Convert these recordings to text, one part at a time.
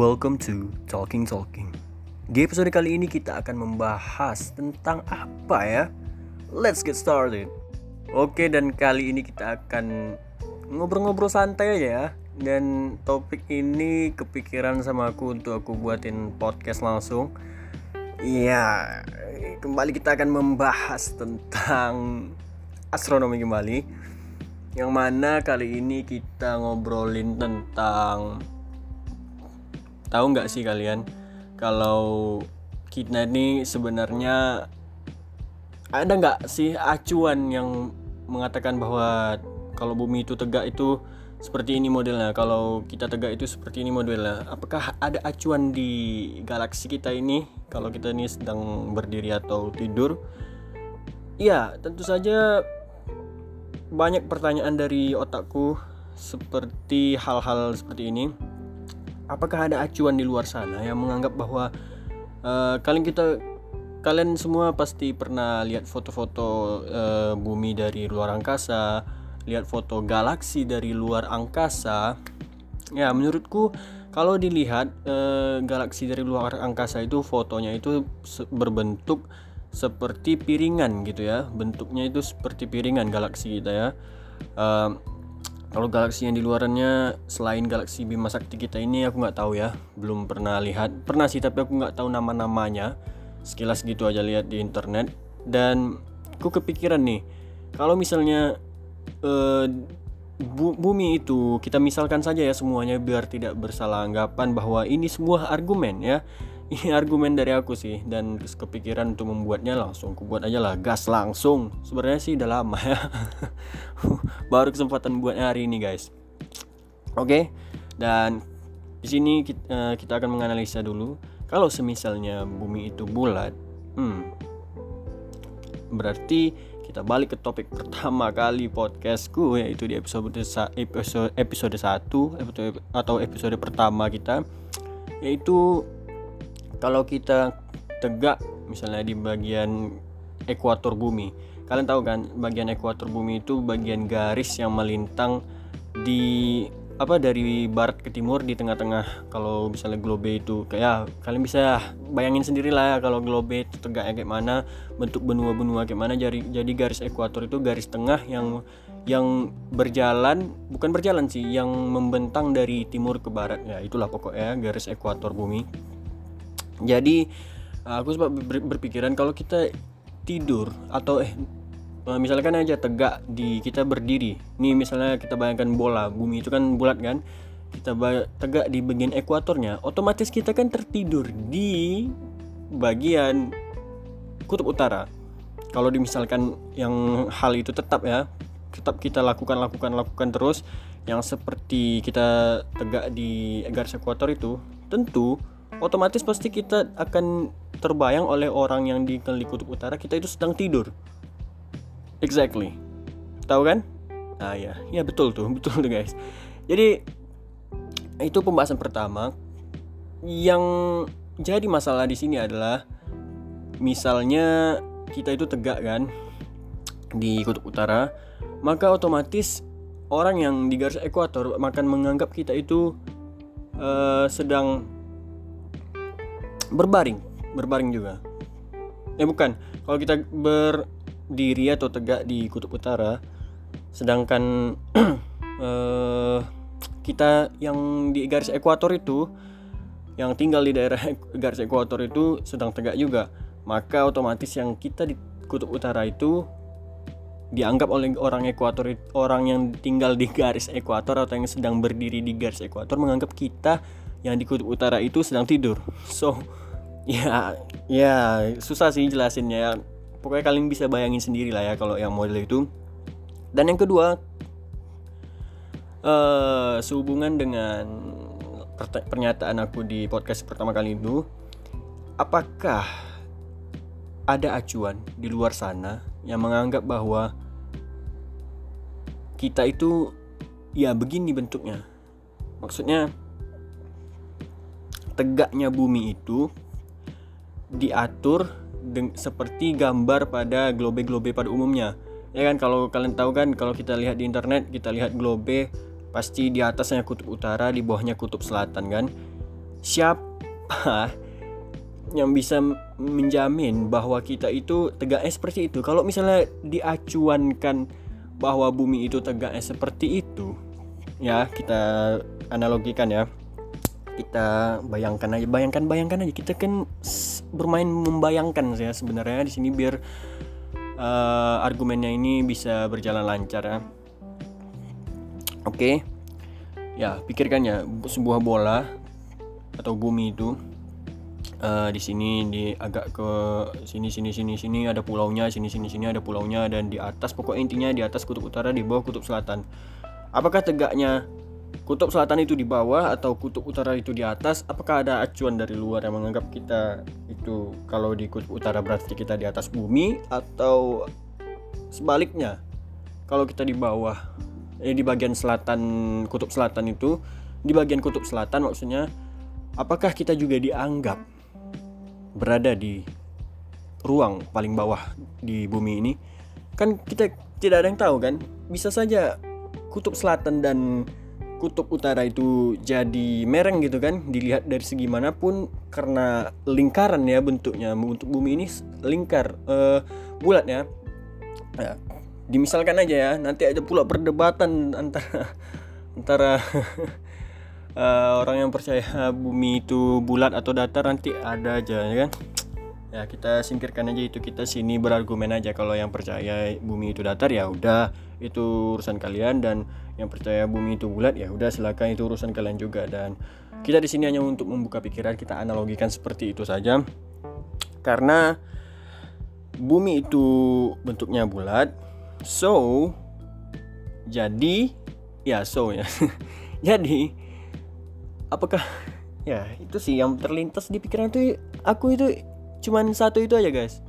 Welcome to Talking Talking. Di episode kali ini kita akan membahas tentang apa ya? Let's get started. Oke, dan kali ini kita akan ngobrol-ngobrol santai aja ya. Dan topik ini kepikiran sama aku untuk aku buatin podcast langsung. Iya, kembali kita akan membahas tentang astronomi kembali. Yang mana kali ini kita ngobrolin tentang tahu nggak sih kalian kalau kita ini sebenarnya ada nggak sih acuan yang mengatakan bahwa kalau bumi itu tegak itu seperti ini modelnya kalau kita tegak itu seperti ini modelnya? Apakah ada acuan di galaksi kita ini kalau kita ini sedang berdiri atau tidur? Ya tentu saja banyak pertanyaan dari otakku seperti hal-hal seperti ini apakah ada acuan di luar sana yang menganggap bahwa uh, kalian kita kalian semua pasti pernah lihat foto-foto uh, bumi dari luar angkasa, lihat foto galaksi dari luar angkasa. Ya, menurutku kalau dilihat uh, galaksi dari luar angkasa itu fotonya itu berbentuk seperti piringan gitu ya. Bentuknya itu seperti piringan galaksi kita ya. Uh, kalau galaksi yang di luarannya selain galaksi Bima Sakti kita ini aku nggak tahu ya, belum pernah lihat. Pernah sih tapi aku nggak tahu nama-namanya. Sekilas gitu aja lihat di internet dan aku kepikiran nih, kalau misalnya uh, bu bumi itu kita misalkan saja ya semuanya biar tidak bersalah anggapan bahwa ini sebuah argumen ya ini argumen dari aku sih. Dan kepikiran untuk membuatnya langsung. Aku buat aja lah gas langsung. Sebenarnya sih udah lama ya. Baru kesempatan buatnya hari ini guys. Oke? Dan di sini kita, eh, kita akan menganalisa dulu. Kalau semisalnya bumi itu bulat hmm berarti kita balik ke topik pertama kali podcastku yaitu di episode episode episode 1 atau episode pertama kita yaitu kalau kita tegak misalnya di bagian ekuator bumi kalian tahu kan bagian ekuator bumi itu bagian garis yang melintang di apa dari barat ke timur di tengah-tengah. Kalau misalnya globe itu kayak kalian bisa bayangin sendiri lah ya kalau globe itu tegaknya kayak mana bentuk benua-benua kayak mana jadi jadi garis ekuator itu garis tengah yang yang berjalan bukan berjalan sih yang membentang dari timur ke barat. Ya itulah pokoknya garis ekuator bumi jadi aku sempat berpikiran kalau kita tidur atau eh, eh misalkan aja tegak di kita berdiri. Nih misalnya kita bayangkan bola bumi itu kan bulat kan? Kita tegak di bagian ekuatornya otomatis kita kan tertidur di bagian kutub utara. Kalau dimisalkan yang hal itu tetap ya tetap kita lakukan lakukan lakukan terus yang seperti kita tegak di garis ekuator itu tentu otomatis pasti kita akan terbayang oleh orang yang di kutub utara kita itu sedang tidur. Exactly. Tahu kan? Ah ya, ya betul tuh, betul tuh guys. Jadi itu pembahasan pertama. Yang jadi masalah di sini adalah misalnya kita itu tegak kan di kutub utara, maka otomatis orang yang di garis ekuator akan menganggap kita itu uh, sedang berbaring. Berbaring juga. Eh bukan. Kalau kita berdiri atau tegak di kutub utara sedangkan uh, kita yang di garis ekuator itu yang tinggal di daerah garis ekuator itu sedang tegak juga. Maka otomatis yang kita di kutub utara itu dianggap oleh orang ekuator orang yang tinggal di garis ekuator atau yang sedang berdiri di garis ekuator menganggap kita yang di kutub utara itu sedang tidur. So ya ya susah sih jelasinnya. Ya pokoknya kalian bisa bayangin sendiri lah ya kalau yang model itu. Dan yang kedua uh, sehubungan dengan pernyataan aku di podcast pertama kali itu apakah ada acuan di luar sana yang menganggap bahwa kita itu ya begini bentuknya? Maksudnya tegaknya bumi itu diatur seperti gambar pada globe-globe pada umumnya. Ya kan kalau kalian tahu kan kalau kita lihat di internet kita lihat globe pasti di atasnya kutub utara, di bawahnya kutub selatan kan. siapa yang bisa menjamin bahwa kita itu tegaknya seperti itu kalau misalnya diacuankan bahwa bumi itu tegaknya seperti itu ya kita analogikan ya kita bayangkan aja bayangkan bayangkan aja. Kita kan bermain membayangkan ya sebenarnya di sini biar uh, argumennya ini bisa berjalan lancar ya. Oke. Okay. ya pikirkan ya sebuah bola atau bumi itu uh, di sini di agak ke sini sini sini sini ada pulaunya sini sini sini ada pulaunya dan di atas pokok intinya di atas kutub utara di bawah kutub selatan. Apakah tegaknya kutub selatan itu di bawah atau kutub utara itu di atas apakah ada acuan dari luar yang menganggap kita itu kalau di kutub utara berarti kita di atas bumi atau sebaliknya? Kalau kita di bawah eh, di bagian selatan kutub selatan itu di bagian kutub selatan maksudnya apakah kita juga dianggap berada di ruang paling bawah di bumi ini? Kan kita tidak ada yang tahu kan? Bisa saja kutub selatan dan kutub utara itu jadi mereng gitu kan dilihat dari segi mana pun karena lingkaran ya bentuknya untuk bumi ini lingkar uh, bulat ya. ya dimisalkan aja ya nanti ada pula perdebatan antara antara uh, orang yang percaya bumi itu bulat atau datar nanti ada aja ya kan ya kita singkirkan aja itu kita sini berargumen aja kalau yang percaya bumi itu datar ya udah itu urusan kalian. Dan yang percaya bumi itu bulat ya udah silakan itu urusan kalian juga. Dan kita di sini hanya untuk membuka pikiran kita analogikan seperti itu saja. Karena bumi itu bentuknya bulat so jadi ya so ya. Jadi apakah ya itu sih yang terlintas di pikiran itu aku itu cuman satu itu aja guys.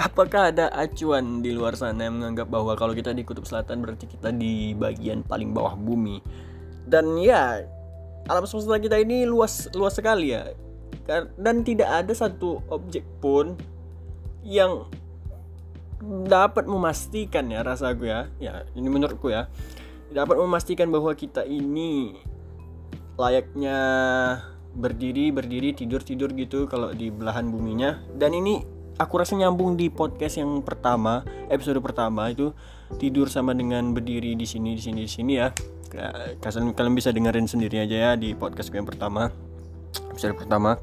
Apakah ada acuan di luar sana yang menganggap bahwa kalau kita di kutub selatan berarti kita di bagian paling bawah bumi? Dan ya alam semesta kita ini luas luas sekali ya. Dan tidak ada satu objek pun yang dapat memastikan ya rasa gue ya. Ya ini menurutku ya. Dapat memastikan bahwa kita ini layaknya berdiri berdiri tidur tidur gitu kalau di belahan buminya. Dan ini aku rasa nyambung di podcast yang pertama episode pertama itu tidur sama dengan berdiri di sini di sini di sini ya. Kalian kalian bisa dengerin sendiri aja ya di podcast yang pertama episode pertama.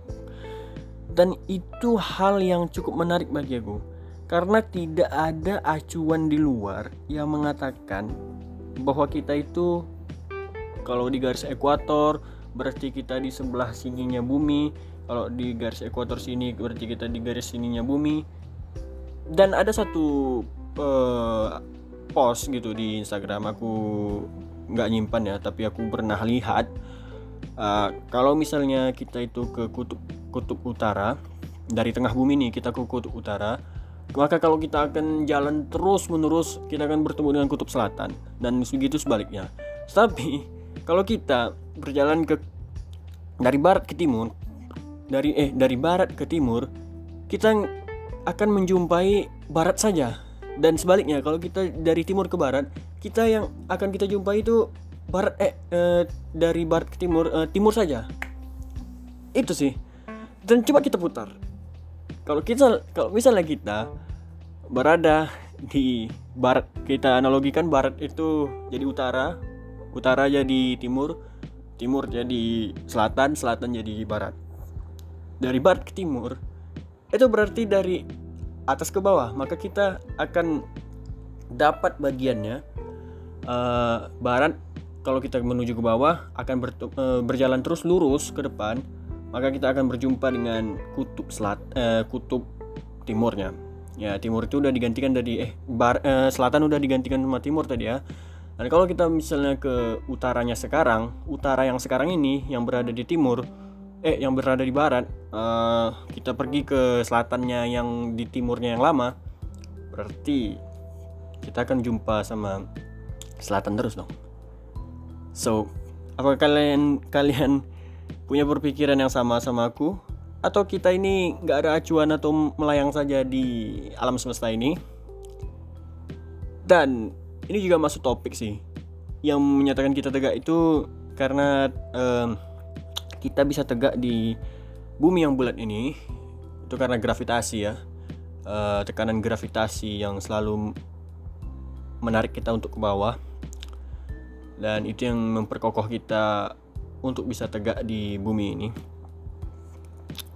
Dan itu hal yang cukup menarik bagi aku karena tidak ada acuan di luar yang mengatakan bahwa kita itu kalau di garis ekuator berarti kita di sebelah sininya bumi. Kalau di garis ekuator sini berarti kita di garis sininya bumi. Dan ada satu uh, post gitu di Instagram. Aku nggak nyimpan ya tapi aku pernah lihat. Uh, kalau misalnya kita itu ke kutub kutub utara dari tengah bumi nih kita ke kutub utara maka kalau kita akan jalan terus menerus kita akan bertemu dengan kutub selatan dan begitu sebaliknya. Tapi kalau kita berjalan ke dari barat ke timur dari eh dari barat ke timur kita akan menjumpai barat saja. Dan sebaliknya kalau kita dari timur ke barat kita yang akan kita jumpai itu barat eh, eh dari barat ke timur eh, timur saja. Itu sih. Dan coba kita putar. Kalau kita kalau misalnya kita berada di barat kita analogikan barat itu jadi utara utara jadi timur timur jadi selatan, selatan jadi barat. Dari barat ke timur itu berarti dari atas ke bawah, maka kita akan dapat bagiannya uh, barat kalau kita menuju ke bawah akan ber, uh, berjalan terus lurus ke depan, maka kita akan berjumpa dengan kutub selat uh, kutub timurnya. Ya, timur itu udah digantikan dari eh bar, uh, selatan udah digantikan sama timur tadi ya. Dan kalau kita misalnya ke utaranya sekarang, utara yang sekarang ini yang berada di timur, eh yang berada di barat, uh, kita pergi ke selatannya yang di timurnya yang lama, berarti kita akan jumpa sama selatan terus dong. So, apakah kalian kalian punya berpikiran yang sama sama aku? Atau kita ini nggak ada acuan atau melayang saja di alam semesta ini? Dan ini juga masuk topik sih. Yang menyatakan kita tegak itu karena um, kita bisa tegak di bumi yang bulat ini. Itu karena gravitasi ya. Uh, tekanan gravitasi yang selalu menarik kita untuk ke bawah. Dan itu yang memperkokoh kita untuk bisa tegak di bumi ini.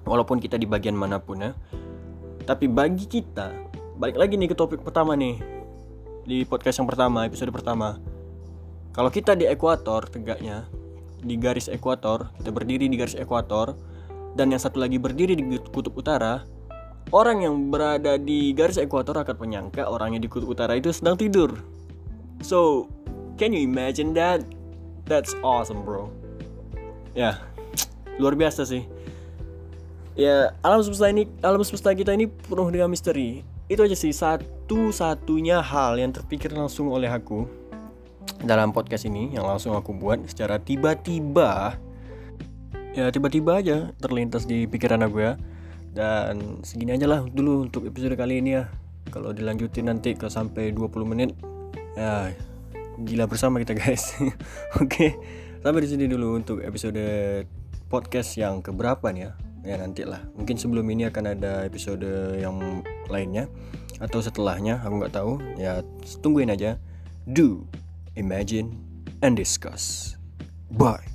Walaupun kita di bagian mana pun ya. Tapi bagi kita balik lagi nih ke topik pertama nih di podcast yang pertama episode pertama kalau kita di ekuator tegaknya di garis ekuator kita berdiri di garis ekuator dan yang satu lagi berdiri di kutub utara orang yang berada di garis ekuator akan menyangka orangnya di kutub utara itu sedang tidur so Can you imagine that? That's awesome, bro. Ya, luar biasa sih. Ya, alam semesta ini, alam semesta kita ini penuh dengan misteri. Itu aja sih satu-satunya hal yang terpikir langsung oleh aku dalam podcast ini yang langsung aku buat secara tiba-tiba. Ya, tiba-tiba aja terlintas di pikiran aku ya. Dan segini aja lah dulu untuk episode kali ini ya. Kalau dilanjutin nanti ke sampai 20 menit ya gila bersama kita guys. Oke, sampai di sini dulu untuk episode podcast yang keberapa nih ya? Ya nanti lah. Mungkin sebelum ini akan ada episode yang lainnya atau setelahnya, aku nggak tahu. Ya tungguin aja. Do, imagine, and discuss. Bye.